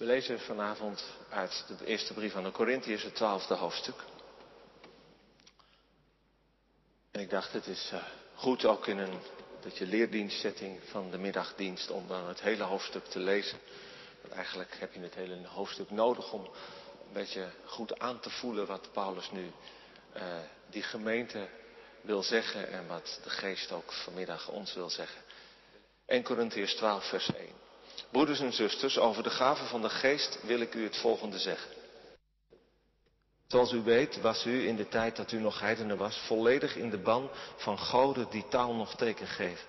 We lezen vanavond uit de eerste brief aan de Corinthiërs, het twaalfde hoofdstuk. En ik dacht, het is uh, goed ook in een beetje leerdienstzetting van de middagdienst om dan het hele hoofdstuk te lezen. Want eigenlijk heb je het hele hoofdstuk nodig om een beetje goed aan te voelen wat Paulus nu uh, die gemeente wil zeggen en wat de geest ook vanmiddag ons wil zeggen. 1 Corinthiërs 12 vers 1. Broeders en zusters, over de gave van de geest wil ik u het volgende zeggen. Zoals u weet was u in de tijd dat u nog heidenen was volledig in de ban van goden die taal nog teken geven.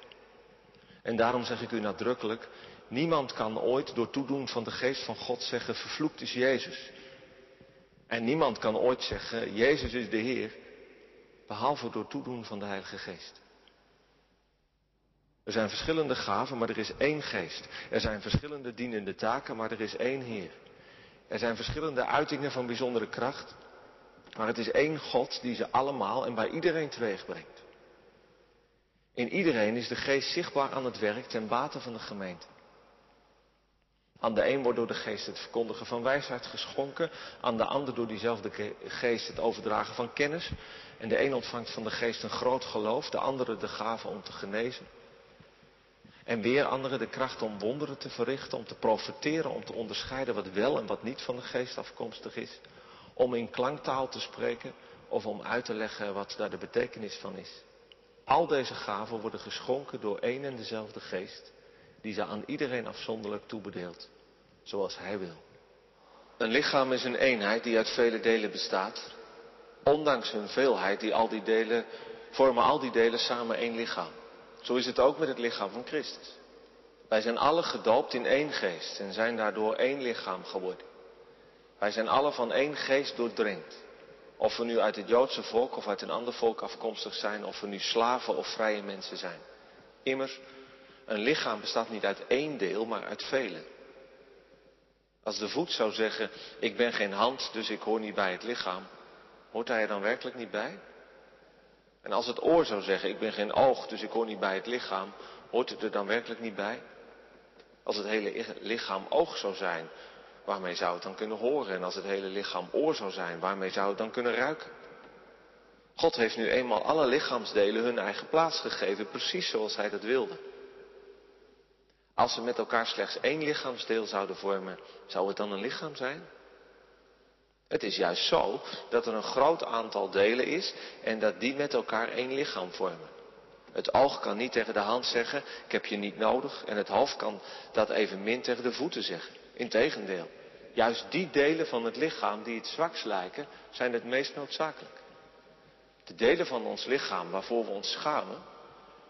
En daarom zeg ik u nadrukkelijk, niemand kan ooit door toedoen van de geest van God zeggen, vervloekt is Jezus. En niemand kan ooit zeggen, Jezus is de Heer, behalve door toedoen van de Heilige Geest. Er zijn verschillende gaven, maar er is één geest. Er zijn verschillende dienende taken, maar er is één Heer. Er zijn verschillende uitingen van bijzondere kracht, maar het is één God die ze allemaal en bij iedereen teweeg brengt. In iedereen is de geest zichtbaar aan het werk ten bate van de gemeente. Aan de een wordt door de geest het verkondigen van wijsheid geschonken, aan de ander door diezelfde geest het overdragen van kennis. En de een ontvangt van de geest een groot geloof, de andere de gave om te genezen. En weer anderen de kracht om wonderen te verrichten, om te profiteren, om te onderscheiden wat wel en wat niet van de geest afkomstig is. Om in klanktaal te spreken of om uit te leggen wat daar de betekenis van is. Al deze gaven worden geschonken door één en dezelfde geest, die ze aan iedereen afzonderlijk toebedeelt, zoals hij wil. Een lichaam is een eenheid die uit vele delen bestaat. Ondanks hun veelheid, die al die delen, vormen al die delen samen één lichaam. Zo is het ook met het lichaam van Christus. Wij zijn alle gedoopt in één geest en zijn daardoor één lichaam geworden. Wij zijn alle van één geest doordrenkt. Of we nu uit het Joodse volk of uit een ander volk afkomstig zijn, of we nu slaven of vrije mensen zijn. Immers, een lichaam bestaat niet uit één deel, maar uit vele. Als de voet zou zeggen, ik ben geen hand, dus ik hoor niet bij het lichaam, hoort hij er dan werkelijk niet bij? En als het oor zou zeggen, ik ben geen oog, dus ik hoor niet bij het lichaam, hoort het er dan werkelijk niet bij? Als het hele lichaam oog zou zijn, waarmee zou het dan kunnen horen? En als het hele lichaam oor zou zijn, waarmee zou het dan kunnen ruiken? God heeft nu eenmaal alle lichaamsdelen hun eigen plaats gegeven, precies zoals Hij dat wilde. Als ze met elkaar slechts één lichaamsdeel zouden vormen, zou het dan een lichaam zijn? Het is juist zo dat er een groot aantal delen is en dat die met elkaar één lichaam vormen. Het oog kan niet tegen de hand zeggen, ik heb je niet nodig. En het hoofd kan dat evenmin tegen de voeten zeggen. Integendeel, juist die delen van het lichaam die het zwakst lijken, zijn het meest noodzakelijk. De delen van ons lichaam waarvoor we ons schamen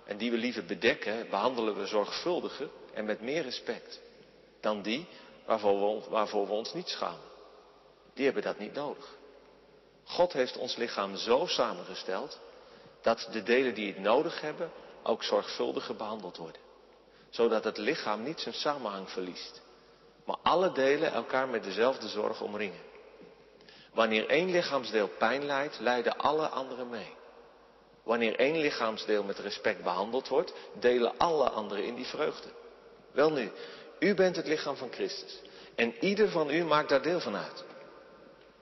en die we liever bedekken, behandelen we zorgvuldiger en met meer respect dan die waarvoor we, waarvoor we ons niet schamen die hebben dat niet nodig. God heeft ons lichaam zo samengesteld dat de delen die het nodig hebben ook zorgvuldiger behandeld worden. Zodat het lichaam niet zijn samenhang verliest. Maar alle delen elkaar met dezelfde zorg omringen. Wanneer één lichaamsdeel pijn lijdt, lijden alle anderen mee. Wanneer één lichaamsdeel met respect behandeld wordt, delen alle anderen in die vreugde. Welnu, u bent het lichaam van Christus. En ieder van u maakt daar deel van uit.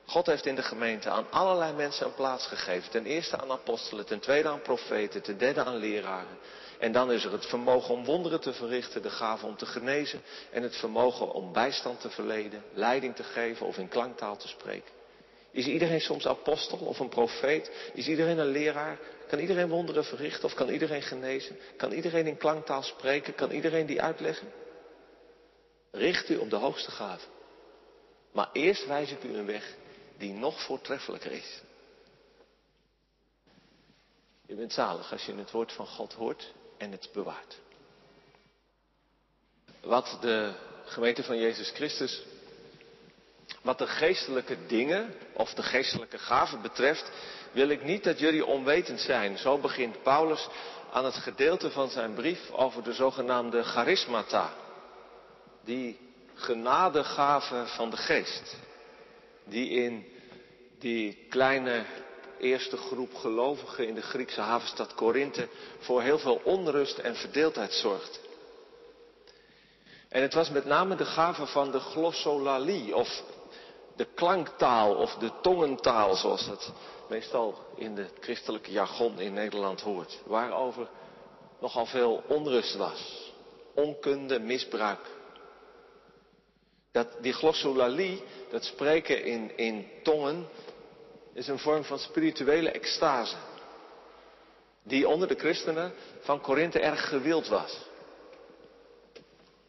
God heeft in de gemeente aan allerlei mensen een plaats gegeven. Ten eerste aan apostelen, ten tweede aan profeten, ten derde aan leraren. En dan is er het vermogen om wonderen te verrichten, de gave om te genezen en het vermogen om bijstand te verleden, leiding te geven of in klanktaal te spreken. Is iedereen soms apostel of een profeet? Is iedereen een leraar? Kan iedereen wonderen verrichten of kan iedereen genezen? Kan iedereen in klanktaal spreken? Kan iedereen die uitleggen? Richt u op de hoogste gave. Maar eerst wijs ik u een weg die nog voortreffelijker is. Je bent zalig als je het woord van God hoort en het bewaart. Wat de gemeente van Jezus Christus, wat de geestelijke dingen of de geestelijke gaven betreft, wil ik niet dat jullie onwetend zijn. Zo begint Paulus aan het gedeelte van zijn brief over de zogenaamde charismata. Die genadegaven van de geest die in die kleine eerste groep gelovigen in de Griekse havenstad Korinthe voor heel veel onrust en verdeeldheid zorgt. En het was met name de gave van de glossolalie, of de klanktaal, of de tongentaal, zoals het meestal in de christelijke jargon in Nederland hoort. Waarover nogal veel onrust was. Onkunde, misbruik. Dat, die glossolalie, dat spreken in, in tongen, is een vorm van spirituele extase. Die onder de christenen van Korinthe erg gewild was.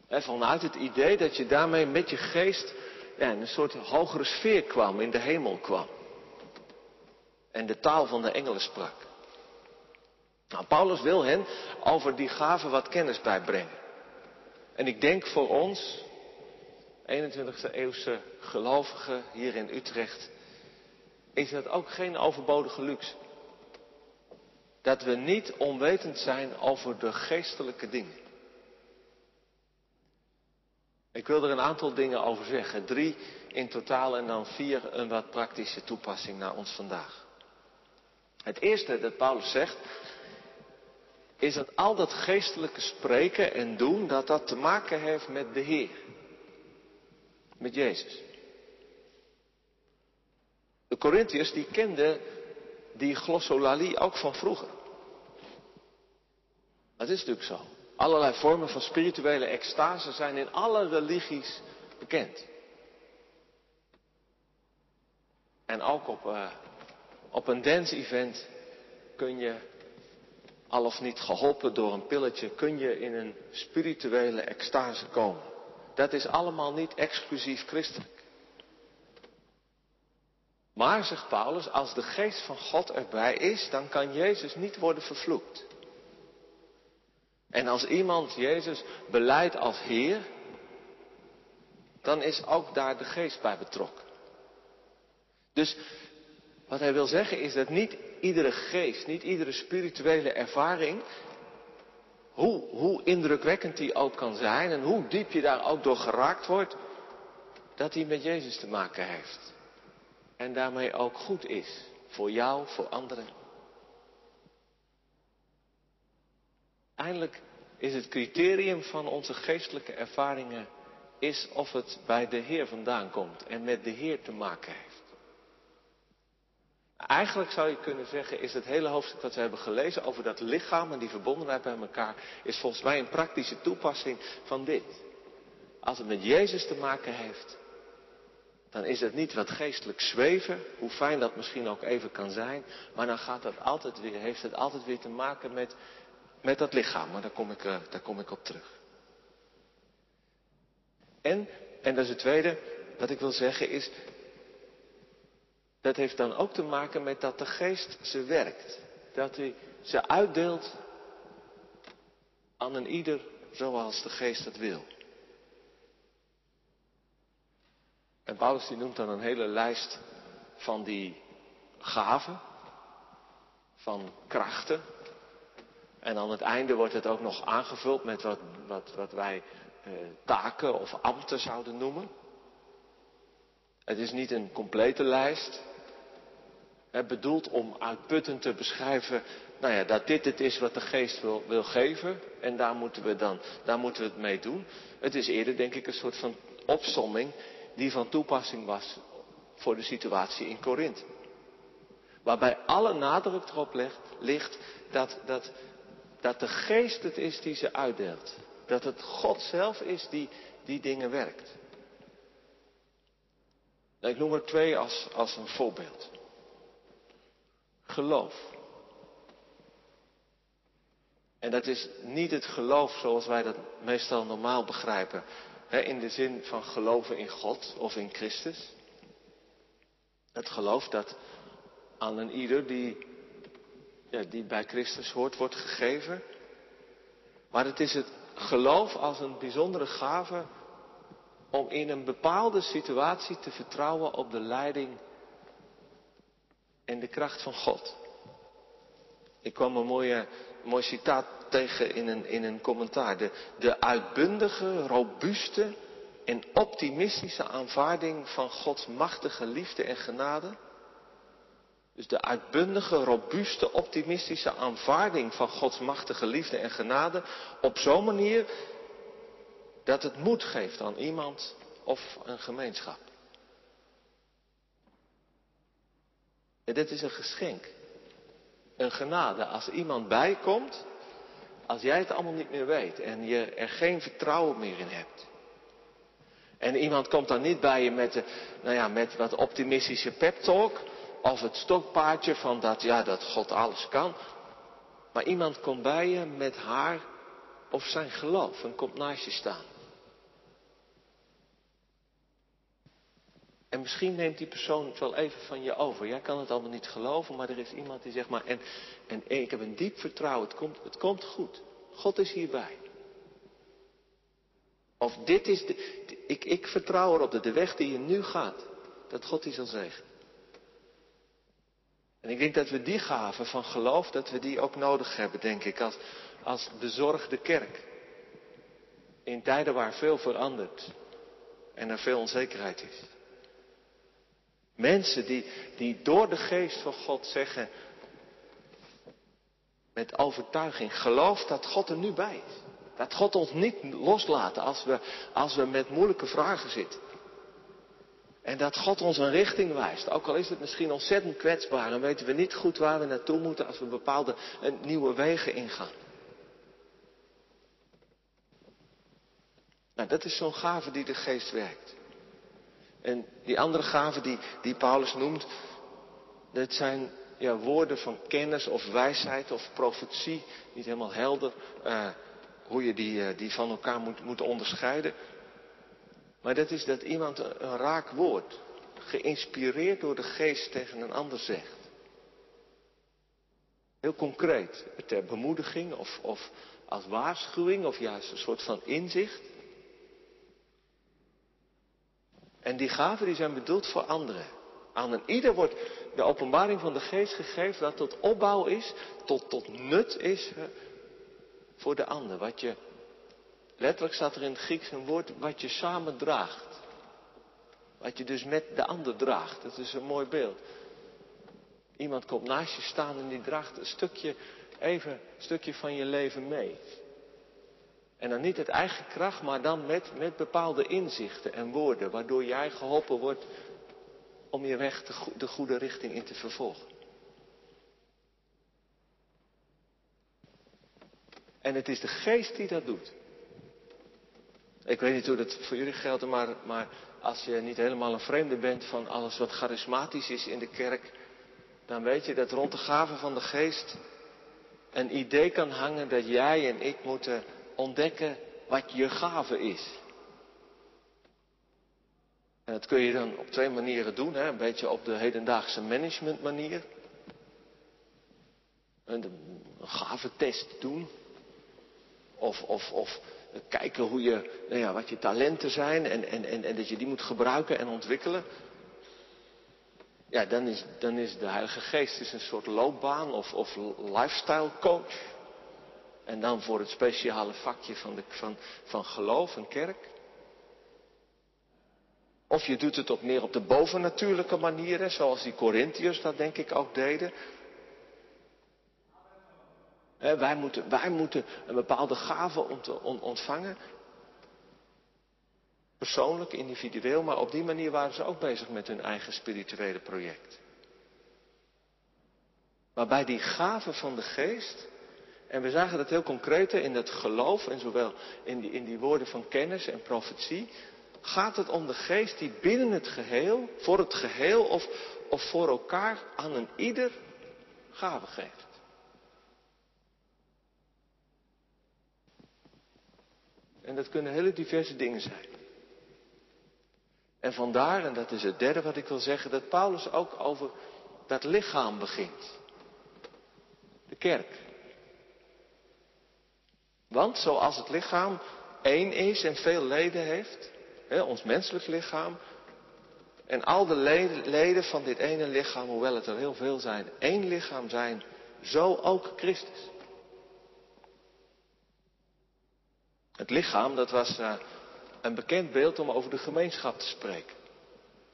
En vanuit het idee dat je daarmee met je geest ja, in een soort hogere sfeer kwam, in de hemel kwam. En de taal van de engelen sprak. Nou, Paulus wil hen over die gaven wat kennis bijbrengen. En ik denk voor ons, 21e eeuwse gelovigen hier in Utrecht, is dat ook geen overbodige luxe. Dat we niet onwetend zijn over de geestelijke dingen. Ik wil er een aantal dingen over zeggen. Drie in totaal en dan vier een wat praktische toepassing naar ons vandaag. Het eerste dat Paulus zegt, is dat al dat geestelijke spreken en doen, dat dat te maken heeft met de Heer. Met Jezus. De Corinthiërs die kenden die glossolalie ook van vroeger. Dat is natuurlijk zo. Allerlei vormen van spirituele extase zijn in alle religies bekend. En ook op, uh, op een dance-event kun je, al of niet geholpen door een pilletje, kun je in een spirituele extase komen. Dat is allemaal niet exclusief christelijk. Maar, zegt Paulus, als de geest van God erbij is, dan kan Jezus niet worden vervloekt. En als iemand Jezus beleidt als Heer, dan is ook daar de geest bij betrokken. Dus wat hij wil zeggen is dat niet iedere geest, niet iedere spirituele ervaring, hoe, hoe indrukwekkend die ook kan zijn en hoe diep je daar ook door geraakt wordt, dat die met Jezus te maken heeft. En daarmee ook goed is. Voor jou, voor anderen. Eindelijk is het criterium van onze geestelijke ervaringen is of het bij de Heer vandaan komt en met de Heer te maken heeft. Eigenlijk zou je kunnen zeggen, is het hele hoofdstuk dat we hebben gelezen over dat lichaam en die verbondenheid bij elkaar, is volgens mij een praktische toepassing van dit. Als het met Jezus te maken heeft, dan is het niet wat geestelijk zweven, hoe fijn dat misschien ook even kan zijn, maar dan gaat dat altijd weer, heeft het altijd weer te maken met, met dat lichaam. Maar daar kom ik, uh, daar kom ik op terug. En, en dat is het tweede, wat ik wil zeggen is, dat heeft dan ook te maken met dat de geest ze werkt. Dat hij ze uitdeelt aan een ieder zoals de geest het wil. En Paulus die noemt dan een hele lijst van die gaven, van krachten. En aan het einde wordt het ook nog aangevuld met wat, wat, wat wij eh, taken of ambten zouden noemen. Het is niet een complete lijst. Het bedoeld om uitputtend te beschrijven, nou ja, dat dit het is wat de geest wil, wil geven. En daar moeten we dan, daar moeten we het mee doen. Het is eerder denk ik een soort van opsomming die van toepassing was voor de situatie in Korinthe. Waarbij alle nadruk erop ligt, ligt dat, dat, dat de geest het is die ze uitdeelt. Dat het God zelf is die die dingen werkt. Nou, ik noem er twee als, als een voorbeeld. Geloof. En dat is niet het geloof zoals wij dat meestal normaal begrijpen in de zin van geloven in God of in Christus. Het geloof dat aan een ieder die, ja, die bij Christus hoort, wordt gegeven. Maar het is het geloof als een bijzondere gave om in een bepaalde situatie te vertrouwen op de leiding en de kracht van God. Ik kwam een mooie, mooi citaat tegen in een, in een commentaar. De, de uitbundige, robuuste en optimistische aanvaarding van Gods machtige liefde en genade. Dus de uitbundige, robuuste, optimistische aanvaarding van Gods machtige liefde en genade op zo'n manier dat het moed geeft aan iemand of een gemeenschap. En dit is een geschenk. Een genade. Als iemand bijkomt, als jij het allemaal niet meer weet en je er geen vertrouwen meer in hebt. En iemand komt dan niet bij je met, de, nou ja, met wat optimistische pep talk. Of het stokpaardje van dat, ja, dat God alles kan. Maar iemand komt bij je met haar of zijn geloof en komt naast je staan. En misschien neemt die persoon het wel even van je over. Jij kan het allemaal niet geloven, maar er is iemand die zegt maar, en, en ik heb een diep vertrouwen, het komt, het komt goed. God is hierbij. Of dit is de, ik, ik vertrouw erop dat de weg die je nu gaat, dat God die zal zegenen. En ik denk dat we die gaven van geloof, dat we die ook nodig hebben, denk ik, als, als bezorgde kerk. In tijden waar veel verandert en er veel onzekerheid is. Mensen die, die door de geest van God zeggen, met overtuiging, geloof dat God er nu bij is. Dat God ons niet loslaat als we, als we met moeilijke vragen zitten. En dat God ons een richting wijst. Ook al is het misschien ontzettend kwetsbaar en weten we niet goed waar we naartoe moeten als we bepaalde nieuwe wegen ingaan. Nou, dat is zo'n gave die de geest werkt. En die andere gaven die, die Paulus noemt, dat zijn ja, woorden van kennis of wijsheid of profetie. Niet helemaal helder uh, hoe je die, uh, die van elkaar moet, moet onderscheiden. Maar dat is dat iemand een, een raak woord, geïnspireerd door de geest tegen een ander zegt. Heel concreet, ter bemoediging of, of als waarschuwing of juist een soort van inzicht. En die gaven die zijn bedoeld voor anderen. Aan een ieder wordt de openbaring van de geest gegeven dat tot opbouw is, tot, tot nut is voor de ander. Wat je, letterlijk staat er in het Grieks een woord, wat je samen draagt. Wat je dus met de ander draagt. Dat is een mooi beeld. Iemand komt naast je staan en die draagt een stukje, even een stukje van je leven mee. En dan niet het eigen kracht, maar dan met, met bepaalde inzichten en woorden, waardoor jij geholpen wordt om je weg de, de goede richting in te vervolgen. En het is de geest die dat doet. Ik weet niet hoe dat voor jullie geldt, maar, maar als je niet helemaal een vreemde bent van alles wat charismatisch is in de kerk, dan weet je dat rond de gaven van de geest een idee kan hangen dat jij en ik moeten ontdekken wat je gave is. En dat kun je dan op twee manieren doen. Hè? Een beetje op de hedendaagse management manier. Een, gave test doen. Of, of, of kijken hoe je, nou ja, wat je talenten zijn en, en, en, en dat je die moet gebruiken en ontwikkelen. Ja, dan is, dan is de Heilige Geest is een soort loopbaan of, of lifestyle coach. En dan voor het speciale vakje van, de, van, van geloof en kerk. Of je doet het op meer op de bovennatuurlijke manieren, zoals die Corinthiërs dat denk ik ook deden. wij, moeten, wij moeten een bepaalde gave ontvangen. Persoonlijk, individueel, maar op die manier waren ze ook bezig met hun eigen spirituele project. Maar bij die gave van de geest en we zagen dat heel concreet in het geloof en zowel in die, in die woorden van kennis en profetie. Gaat het om de geest die binnen het geheel, voor het geheel of, of voor elkaar aan een ieder gave geeft. En dat kunnen hele diverse dingen zijn. En vandaar, en dat is het derde wat ik wil zeggen, dat Paulus ook over dat lichaam begint. De kerk. Want zoals het lichaam één is en veel leden heeft, hè, ons menselijk lichaam, en al de leden van dit ene lichaam, hoewel het er heel veel zijn, één lichaam zijn, zo ook Christus. Het lichaam, dat was uh, een bekend beeld om over de gemeenschap te spreken.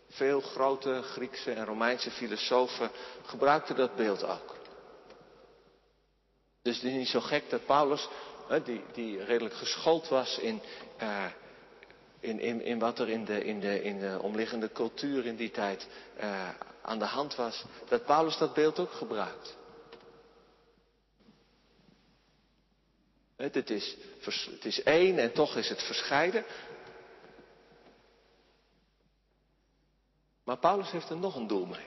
Veel grote Griekse en Romeinse filosofen gebruikten dat beeld ook. Dus het is niet zo gek dat Paulus die, die redelijk geschoold was in, uh, in, in, in wat er in de, in, de, in de omliggende cultuur in die tijd uh, aan de hand was, dat Paulus dat beeld ook gebruikt. Het is, het is één en toch is het verscheiden. Maar Paulus heeft er nog een doel mee.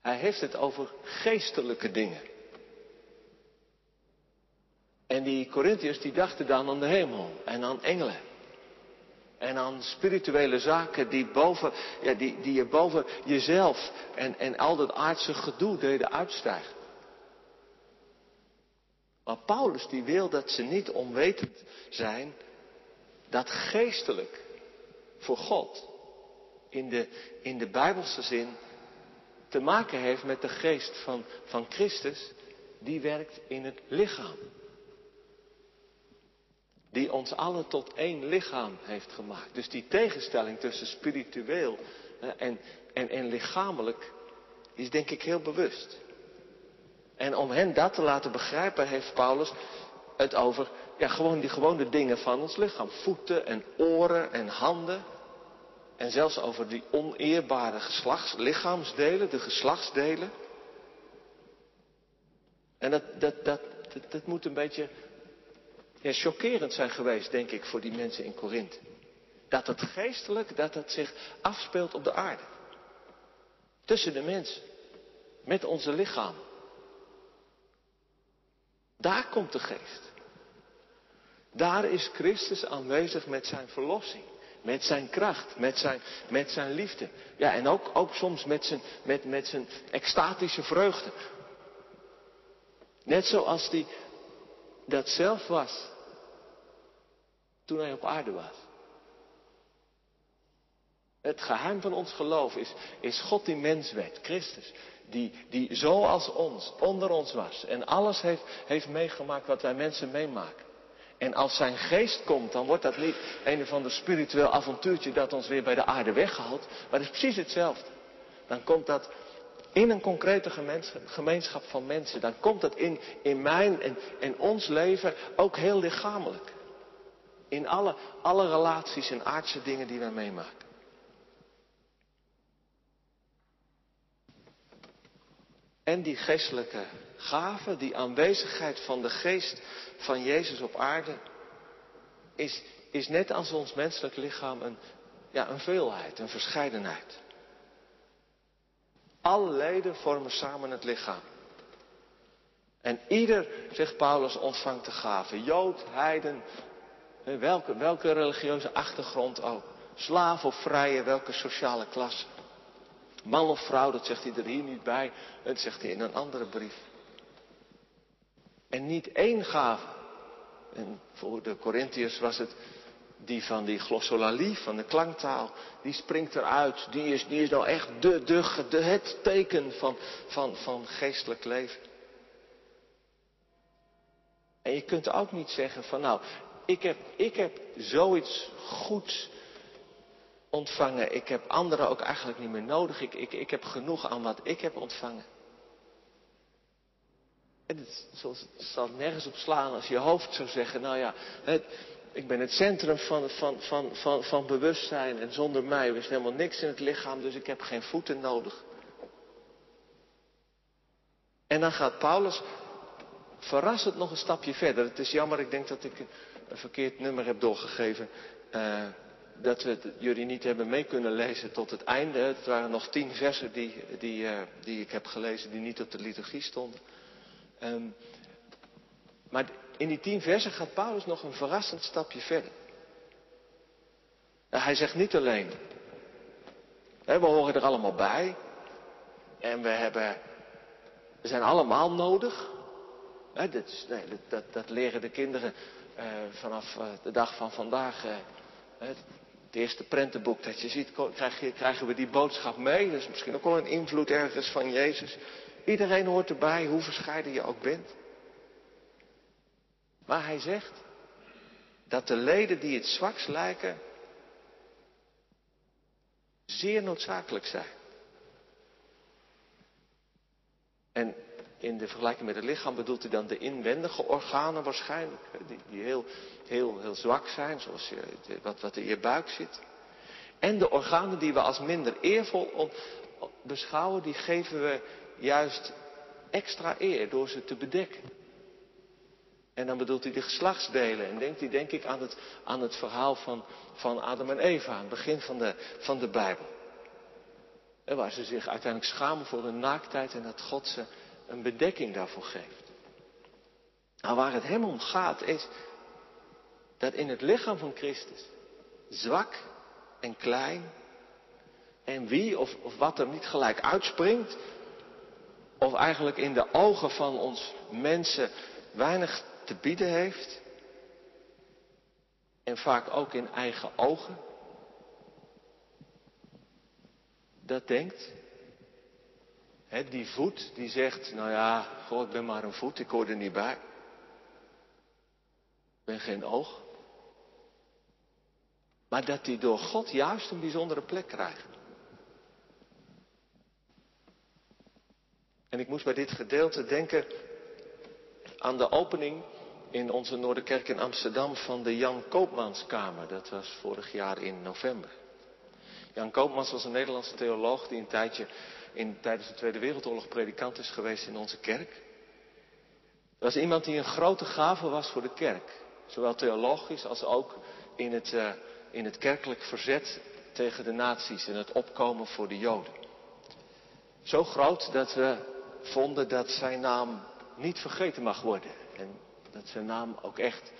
Hij heeft het over geestelijke dingen. En die Corinthiërs die dachten dan aan de hemel en aan engelen. En aan spirituele zaken die, boven, ja, die, die je boven jezelf en, en al dat aardse gedoe deden uitstijgen. Maar Paulus die wil dat ze niet onwetend zijn dat geestelijk voor God in de, in de Bijbelse zin te maken heeft met de geest van, van Christus, die werkt in het lichaam. Die ons allen tot één lichaam heeft gemaakt. Dus die tegenstelling tussen spiritueel en, en, en lichamelijk is denk ik heel bewust. En om hen dat te laten begrijpen heeft Paulus het over ja, gewoon die gewone dingen van ons lichaam. Voeten en oren en handen. En zelfs over die oneerbare lichaamsdelen, de geslachtsdelen. En dat, dat, dat, dat, dat moet een beetje ja, chockerend zijn geweest, denk ik, voor die mensen in Korinthe. Dat het geestelijk, dat het zich afspeelt op de aarde. Tussen de mensen. Met onze lichaam. Daar komt de geest. Daar is Christus aanwezig met zijn verlossing. Met zijn kracht, met zijn, met zijn liefde. Ja, en ook, ook soms met zijn, met, met zijn extatische vreugde. Net zoals hij dat zelf was toen hij op aarde was. Het geheim van ons geloof is, is God die mens werd, Christus. Die, die zoals ons, onder ons was. En alles heeft, heeft meegemaakt wat wij mensen meemaken. En als zijn geest komt, dan wordt dat niet een of ander spiritueel avontuurtje dat ons weer bij de aarde weghaalt. Maar het is precies hetzelfde. Dan komt dat in een concrete gemeenschap van mensen. Dan komt dat in, in mijn en, en ons leven ook heel lichamelijk. In alle, alle relaties en aardse dingen die wij meemaken. En die geestelijke gave, die aanwezigheid van de geest van Jezus op aarde, is, is net als ons menselijk lichaam een, ja, een veelheid, een verscheidenheid. Alle leden vormen samen het lichaam. En ieder, zegt Paulus, ontvangt de gave. Jood, heiden, welke, welke religieuze achtergrond ook. Slaaf of vrije, welke sociale klasse. Man of vrouw, dat zegt hij er hier niet bij. Dat zegt hij in een andere brief. En niet één gave. En voor de Corinthiërs was het die van die glossolalie, van de klanktaal, die springt eruit. Die is, die is nou echt de, de, het teken van, van, van geestelijk leven. En je kunt ook niet zeggen van nou, ik heb, ik heb zoiets goeds ontvangen. Ik heb anderen ook eigenlijk niet meer nodig. Ik, ik, ik heb genoeg aan wat ik heb ontvangen. En het, zal nergens op slaan als je hoofd zou zeggen, nou ja, het, ik ben het centrum van, van, van, van, van bewustzijn en zonder mij is helemaal niks in het lichaam, dus ik heb geen voeten nodig. En dan gaat Paulus verrassend nog een stapje verder. Het is jammer, ik denk dat ik een verkeerd nummer heb doorgegeven. Uh, dat we jullie niet hebben mee kunnen lezen tot het einde. Het waren nog tien versen die, die, uh, die ik heb gelezen die niet op de liturgie stonden. Um, maar in die tien versen gaat Paulus nog een verrassend stapje verder. hij zegt niet alleen, we horen er allemaal bij. En we, hebben, we zijn allemaal nodig. Hè, dat, dat, dat, leren de kinderen uh, vanaf uh, de dag van vandaag. Uh, het eerste prentenboek dat je ziet, krijg krijgen we die boodschap mee. Dat is misschien ook wel een invloed ergens van Jezus. Iedereen hoort erbij, hoe verscheiden je ook bent. Maar hij zegt dat de leden die het zwaks lijken, zeer noodzakelijk zijn. En in de vergelijking met het lichaam bedoelt hij dan de inwendige organen waarschijnlijk, die, die heel, heel, heel zwak zijn, zoals je, wat, wat in je buik zit. En de organen die we als minder eervol beschouwen, die geven we juist extra eer door ze te bedekken. En dan bedoelt hij de geslachtsdelen. En denkt hij denk ik aan het, aan het verhaal van, van Adam en Eva, aan het begin van de, van de Bijbel. En waar ze zich uiteindelijk schamen voor hun naaktheid en dat God ze een bedekking daarvoor geeft. Nou, waar het hem om gaat is dat in het lichaam van Christus, zwak en klein, en wie of, of wat er niet gelijk uitspringt, of eigenlijk in de ogen van ons mensen weinig te bieden heeft, en vaak ook in eigen ogen, dat denkt. die voet die zegt, nou ja, goh, ik ben maar een voet, ik hoor er niet bij. Ik ben geen oog. Maar dat die door God juist een bijzondere plek krijgt. En ik moest bij dit gedeelte denken aan de opening in onze Noorderkerk in Amsterdam van de Jan Koopmanskamer. Dat was vorig jaar in november. Jan Koopmans was een Nederlandse theoloog die een tijdje in, tijdens de Tweede Wereldoorlog predikant is geweest in onze kerk. Dat was iemand die een grote gave was voor de kerk. Zowel theologisch als ook in het, uh, in het kerkelijk verzet tegen de nazi's en het opkomen voor de Joden. Zo groot dat we vonden dat zijn naam niet vergeten mag worden. En dat zijn naam ook echt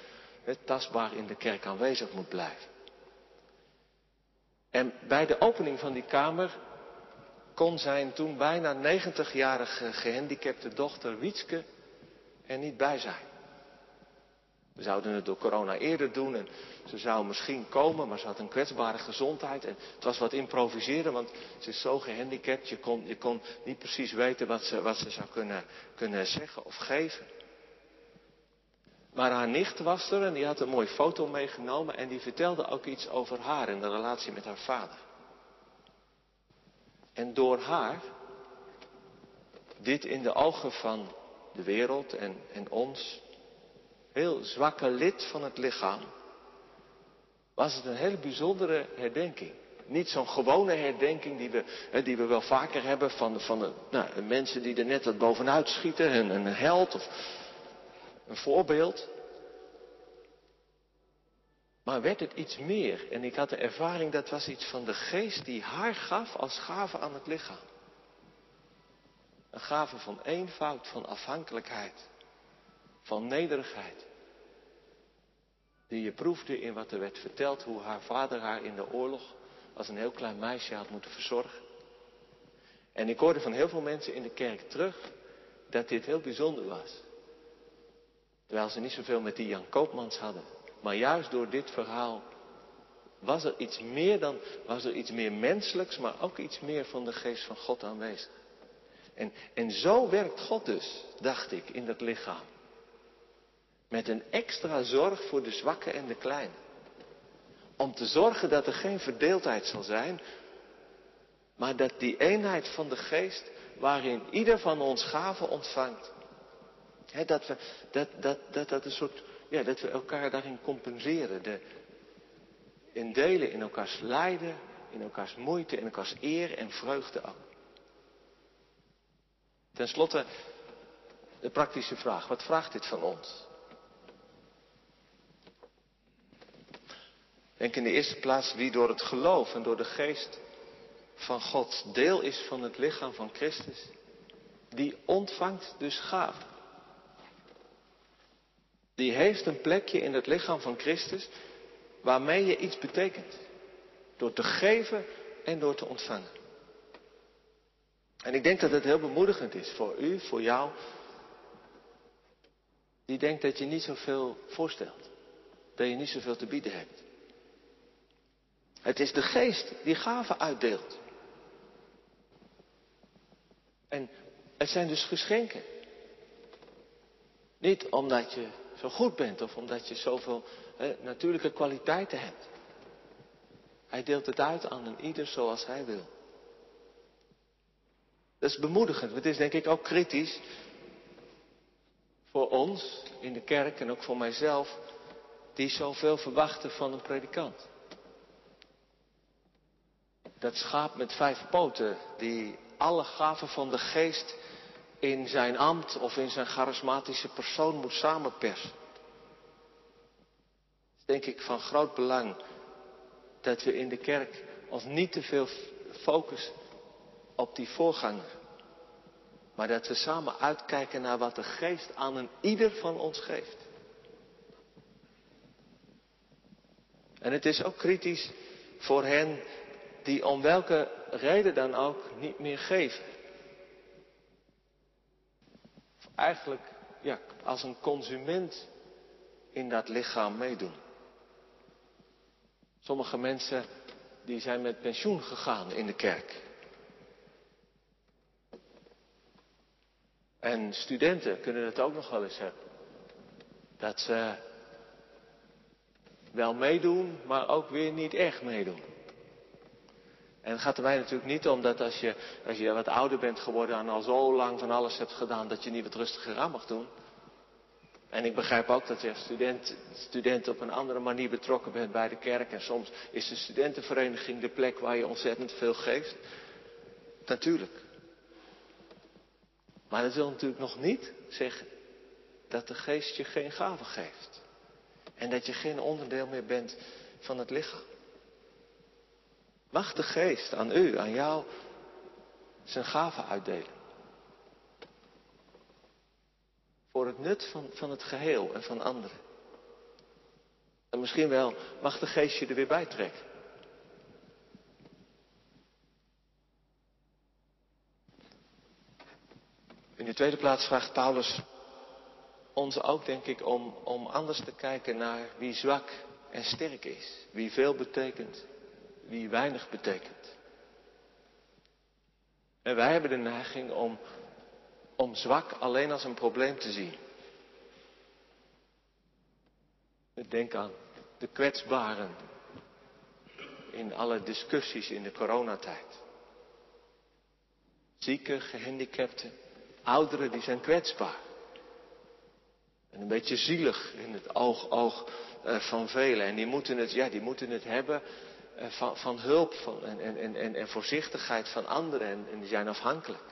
tastbaar in de kerk aanwezig moet blijven. En bij de opening van die kamer kon zijn toen bijna 90-jarige gehandicapte dochter Wietske er niet bij zijn. We zouden het door corona eerder doen en ze zou misschien komen, maar ze had een kwetsbare gezondheid. En het was wat improviseren, want ze is zo gehandicapt. Je kon, je kon niet precies weten wat ze, wat ze zou kunnen, kunnen zeggen of geven. Maar haar nicht was er en die had een mooie foto meegenomen en die vertelde ook iets over haar en de relatie met haar vader. En door haar, dit in de ogen van de wereld en, en ons, heel zwakke lid van het lichaam, was het een hele bijzondere herdenking. Niet zo'n gewone herdenking die we, die we wel vaker hebben van, van de, nou, mensen die er net wat bovenuit schieten, een, een held of een voorbeeld. Maar werd het iets meer? En ik had de ervaring dat was iets van de geest die haar gaf als gave aan het lichaam. Een gave van eenvoud, van afhankelijkheid, van nederigheid. Die je proefde in wat er werd verteld, hoe haar vader haar in de oorlog als een heel klein meisje had moeten verzorgen. En ik hoorde van heel veel mensen in de kerk terug dat dit heel bijzonder was. Terwijl ze niet zoveel met die Jan Koopmans hadden. Maar juist door dit verhaal was er iets meer dan, was er iets meer menselijks, maar ook iets meer van de geest van God aanwezig. En, en zo werkt God dus, dacht ik, in dat lichaam. Met een extra zorg voor de zwakke en de kleine. Om te zorgen dat er geen verdeeldheid zal zijn, maar dat die eenheid van de geest, waarin ieder van ons gaven ontvangt, dat, we, dat, dat, dat dat een soort ja, dat we elkaar daarin compenseren. De, in delen in elkaars lijden, in elkaars moeite, in elkaars eer en vreugde ook. Ten slotte de praktische vraag. Wat vraagt dit van ons? Denk in de eerste plaats wie door het geloof en door de geest van God deel is van het lichaam van Christus. Die ontvangt dus gaven die heeft een plekje in het lichaam van Christus waarmee je iets betekent. Door te geven en door te ontvangen. En ik denk dat het heel bemoedigend is voor u, voor jou, die denkt dat je niet zoveel voorstelt. Dat je niet zoveel te bieden hebt. Het is de geest die gaven uitdeelt. En het zijn dus geschenken. Niet omdat je zo goed bent of omdat je zoveel hè, natuurlijke kwaliteiten hebt. Hij deelt het uit aan een ieder zoals hij wil. Dat is bemoedigend. Het is denk ik ook kritisch voor ons in de kerk en ook voor mijzelf die zoveel verwachten van een predikant. Dat schaap met vijf poten die alle gaven van de geest in zijn ambt of in zijn charismatische persoon moet samenpersen. Het is denk ik van groot belang dat we in de kerk ons niet te veel focussen op die voorganger. Maar dat we samen uitkijken naar wat de geest aan een ieder van ons geeft. En het is ook kritisch voor hen die om welke reden dan ook niet meer geven. Eigenlijk ja, als een consument in dat lichaam meedoen. Sommige mensen die zijn met pensioen gegaan in de kerk. En studenten kunnen het ook nog wel eens hebben. Dat ze wel meedoen, maar ook weer niet echt meedoen. En het gaat er mij natuurlijk niet om dat als je, als je wat ouder bent geworden en al zo lang van alles hebt gedaan, dat je niet wat rustiger aan mag doen. En ik begrijp ook dat je als student, student op een andere manier betrokken bent bij de kerk. En soms is de studentenvereniging de plek waar je ontzettend veel geeft. Natuurlijk. Maar dat wil natuurlijk nog niet zeggen dat de geest je geen gave geeft. En dat je geen onderdeel meer bent van het lichaam. Mag de geest aan u, aan jou, zijn gaven uitdelen. Voor het nut van, van het geheel en van anderen. En misschien wel mag de geest je er weer bij trekken. In de tweede plaats vraagt Paulus ons ook, denk ik, om, om anders te kijken naar wie zwak en sterk is. Wie veel betekent, wie weinig betekent. En wij hebben de neiging om, om zwak alleen als een probleem te zien. Denk aan de kwetsbaren in alle discussies in de coronatijd. Zieken, gehandicapten, ouderen die zijn kwetsbaar. En een beetje zielig in het oog, oog uh, van velen. En die moeten het, ja, die moeten het hebben van, van, hulp van, en, en, en, en, voorzichtigheid van anderen. En, die zijn afhankelijk.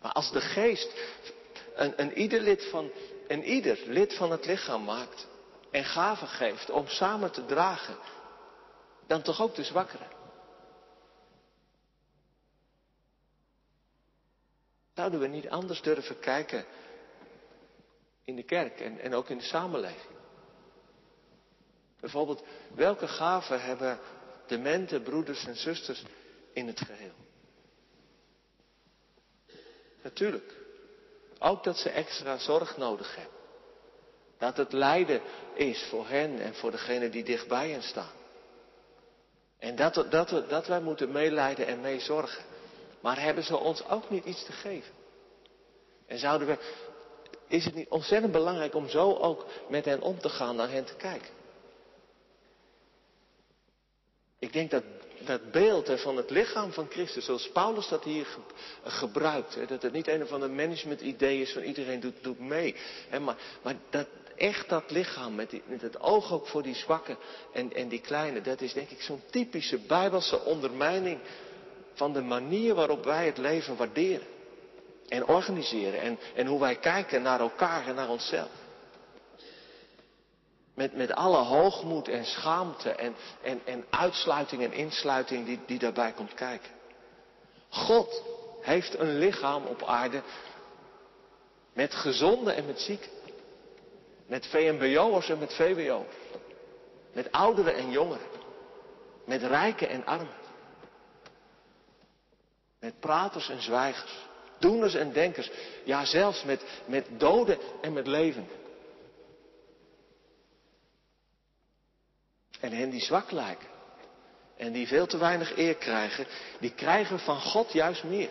Maar als de geest een, een, ieder lid van, ieder lid van het lichaam maakt. En gaven geeft om samen te dragen. Dan toch ook de zwakkeren. Zouden we niet anders durven kijken in de kerk en, en ook in de samenleving? Bijvoorbeeld, welke gaven hebben demente broeders en zusters in het geheel? Natuurlijk. Ook dat ze extra zorg nodig hebben. Dat het lijden is voor hen en voor degenen die dichtbij hen staan. En dat, dat, dat wij moeten meeleiden en meezorgen. Maar hebben ze ons ook niet iets te geven? En zouden we, is het niet ontzettend belangrijk om zo ook met hen om te gaan, naar hen te kijken? Ik denk dat dat beeld van het lichaam van Christus, zoals Paulus dat hier gebruikt, dat het niet een of ander management idee is van iedereen doet, doet mee. Maar, maar dat echt dat lichaam, met, met het oog ook voor die zwakken en, en die kleine, dat is denk ik zo'n typische bijbelse ondermijning van de manier waarop wij het leven waarderen. En organiseren. En, en hoe wij kijken naar elkaar en naar onszelf. Met, met alle hoogmoed en schaamte en, en, en uitsluiting en insluiting die, die daarbij komt kijken. God heeft een lichaam op aarde met gezonde en met zieken. Met VMBO'ers en met VWO'ers. Met ouderen en jongeren. Met rijken en armen. Met praters en zwijgers. Doeners en denkers. Ja, zelfs met, met doden en met levenden. En hen die zwak lijken. En die veel te weinig eer krijgen. Die krijgen van God juist meer.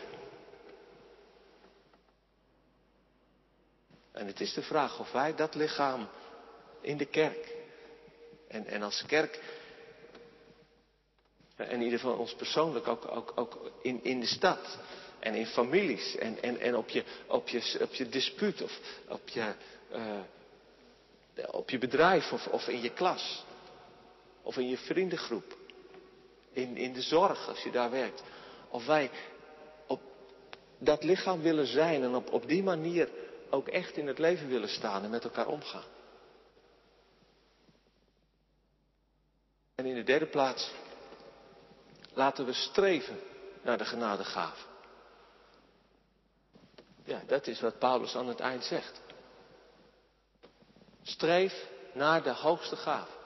En het is de vraag of wij dat lichaam in de kerk. En, en als kerk en in ieder geval ons persoonlijk ook, ook, ook in, in de stad En in families. En, en, en op, je, op, je, op je dispuut. Of op je, uh, op je bedrijf. Of, of in je klas. Of in je vriendengroep. In, in de zorg als je daar werkt. Of wij op dat lichaam willen zijn. En op, op die manier ook echt in het leven willen staan. En met elkaar omgaan. En in de derde plaats, laten we streven naar de genadegave. Ja, dat is wat Paulus aan het eind zegt. Streef naar de hoogste gave.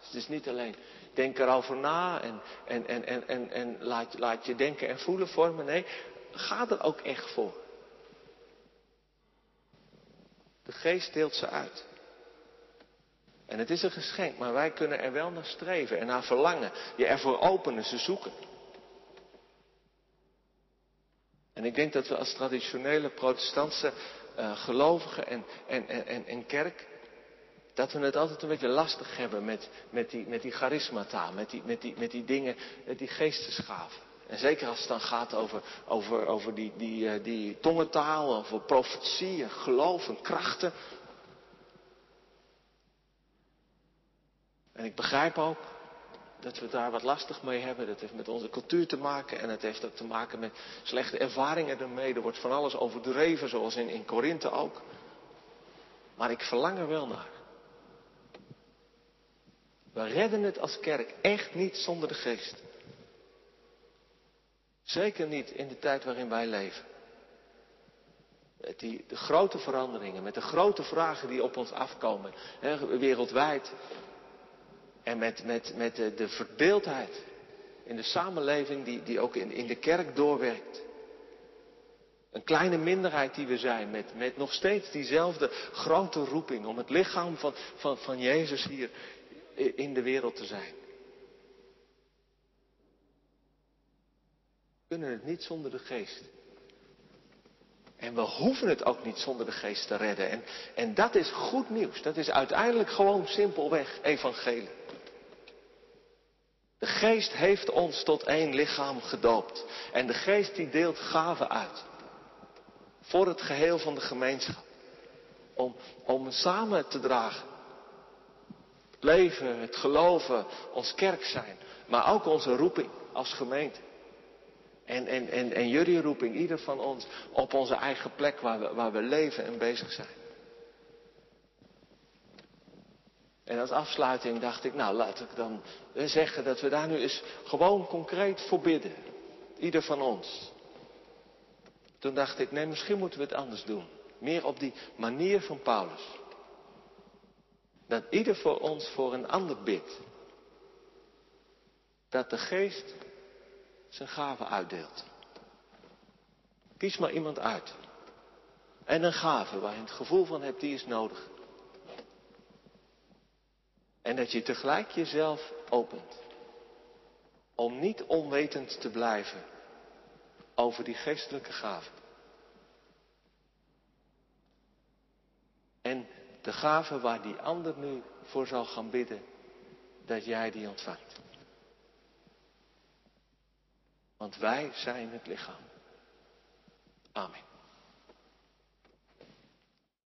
Het is niet alleen denk erover na en, en, en, en, en, en laat, laat je denken en voelen vormen. Nee, ga er ook echt voor. De geest deelt ze uit. En het is een geschenk, maar wij kunnen er wel naar streven en naar verlangen. Je ervoor openen, ze zoeken. En ik denk dat we als traditionele protestantse uh, gelovigen en, en, en, en kerk, dat we het altijd een beetje lastig hebben met, met, die, met die charismata, met die, met, die, met die dingen, met die geestesgaven. En zeker als het dan gaat over, over, over die, die, uh, die tongentaal, over profetie en geloof en krachten. En ik begrijp ook dat we daar wat lastig mee hebben. Dat heeft met onze cultuur te maken en het heeft ook te maken met slechte ervaringen ermee. Er wordt van alles overdreven, zoals in, in Korinthe ook. Maar ik verlang er wel naar. We redden het als kerk echt niet zonder de geest. Zeker niet in de tijd waarin wij leven. Met die, de grote veranderingen, met de grote vragen die op ons afkomen, hè, wereldwijd. En met, met, met de, de verdeeldheid in de samenleving die, die ook in, in de kerk doorwerkt. Een kleine minderheid die we zijn, met, met nog steeds diezelfde grote roeping om het lichaam van, van, van Jezus hier in de wereld te zijn. We kunnen het niet zonder de geest. En we hoeven het ook niet zonder de geest te redden. En, en dat is goed nieuws. Dat is uiteindelijk gewoon simpelweg evangelie. De geest heeft ons tot één lichaam gedoopt. En de geest die deelt gaven uit. Voor het geheel van de gemeenschap. Om, om samen te dragen. Leven, het geloven, ons kerk zijn. Maar ook onze roeping als gemeente. En, en, en, en jullie roeping, ieder van ons, op onze eigen plek waar we, waar we leven en bezig zijn. En als afsluiting dacht ik, nou laat ik dan zeggen dat we daar nu eens gewoon concreet voor bidden. Ieder van ons. Toen dacht ik, nee, misschien moeten we het anders doen. Meer op die manier van Paulus. Dat ieder voor ons voor een ander bidt. Dat de geest zijn gaven uitdeelt. Kies maar iemand uit. En een gave waar je het gevoel van hebt, die is nodig. En dat je tegelijk jezelf opent. Om niet onwetend te blijven over die geestelijke gaven. En de gave waar die ander nu voor zal gaan bidden, dat jij die ontvangt. Want wij zijn het lichaam. Amen.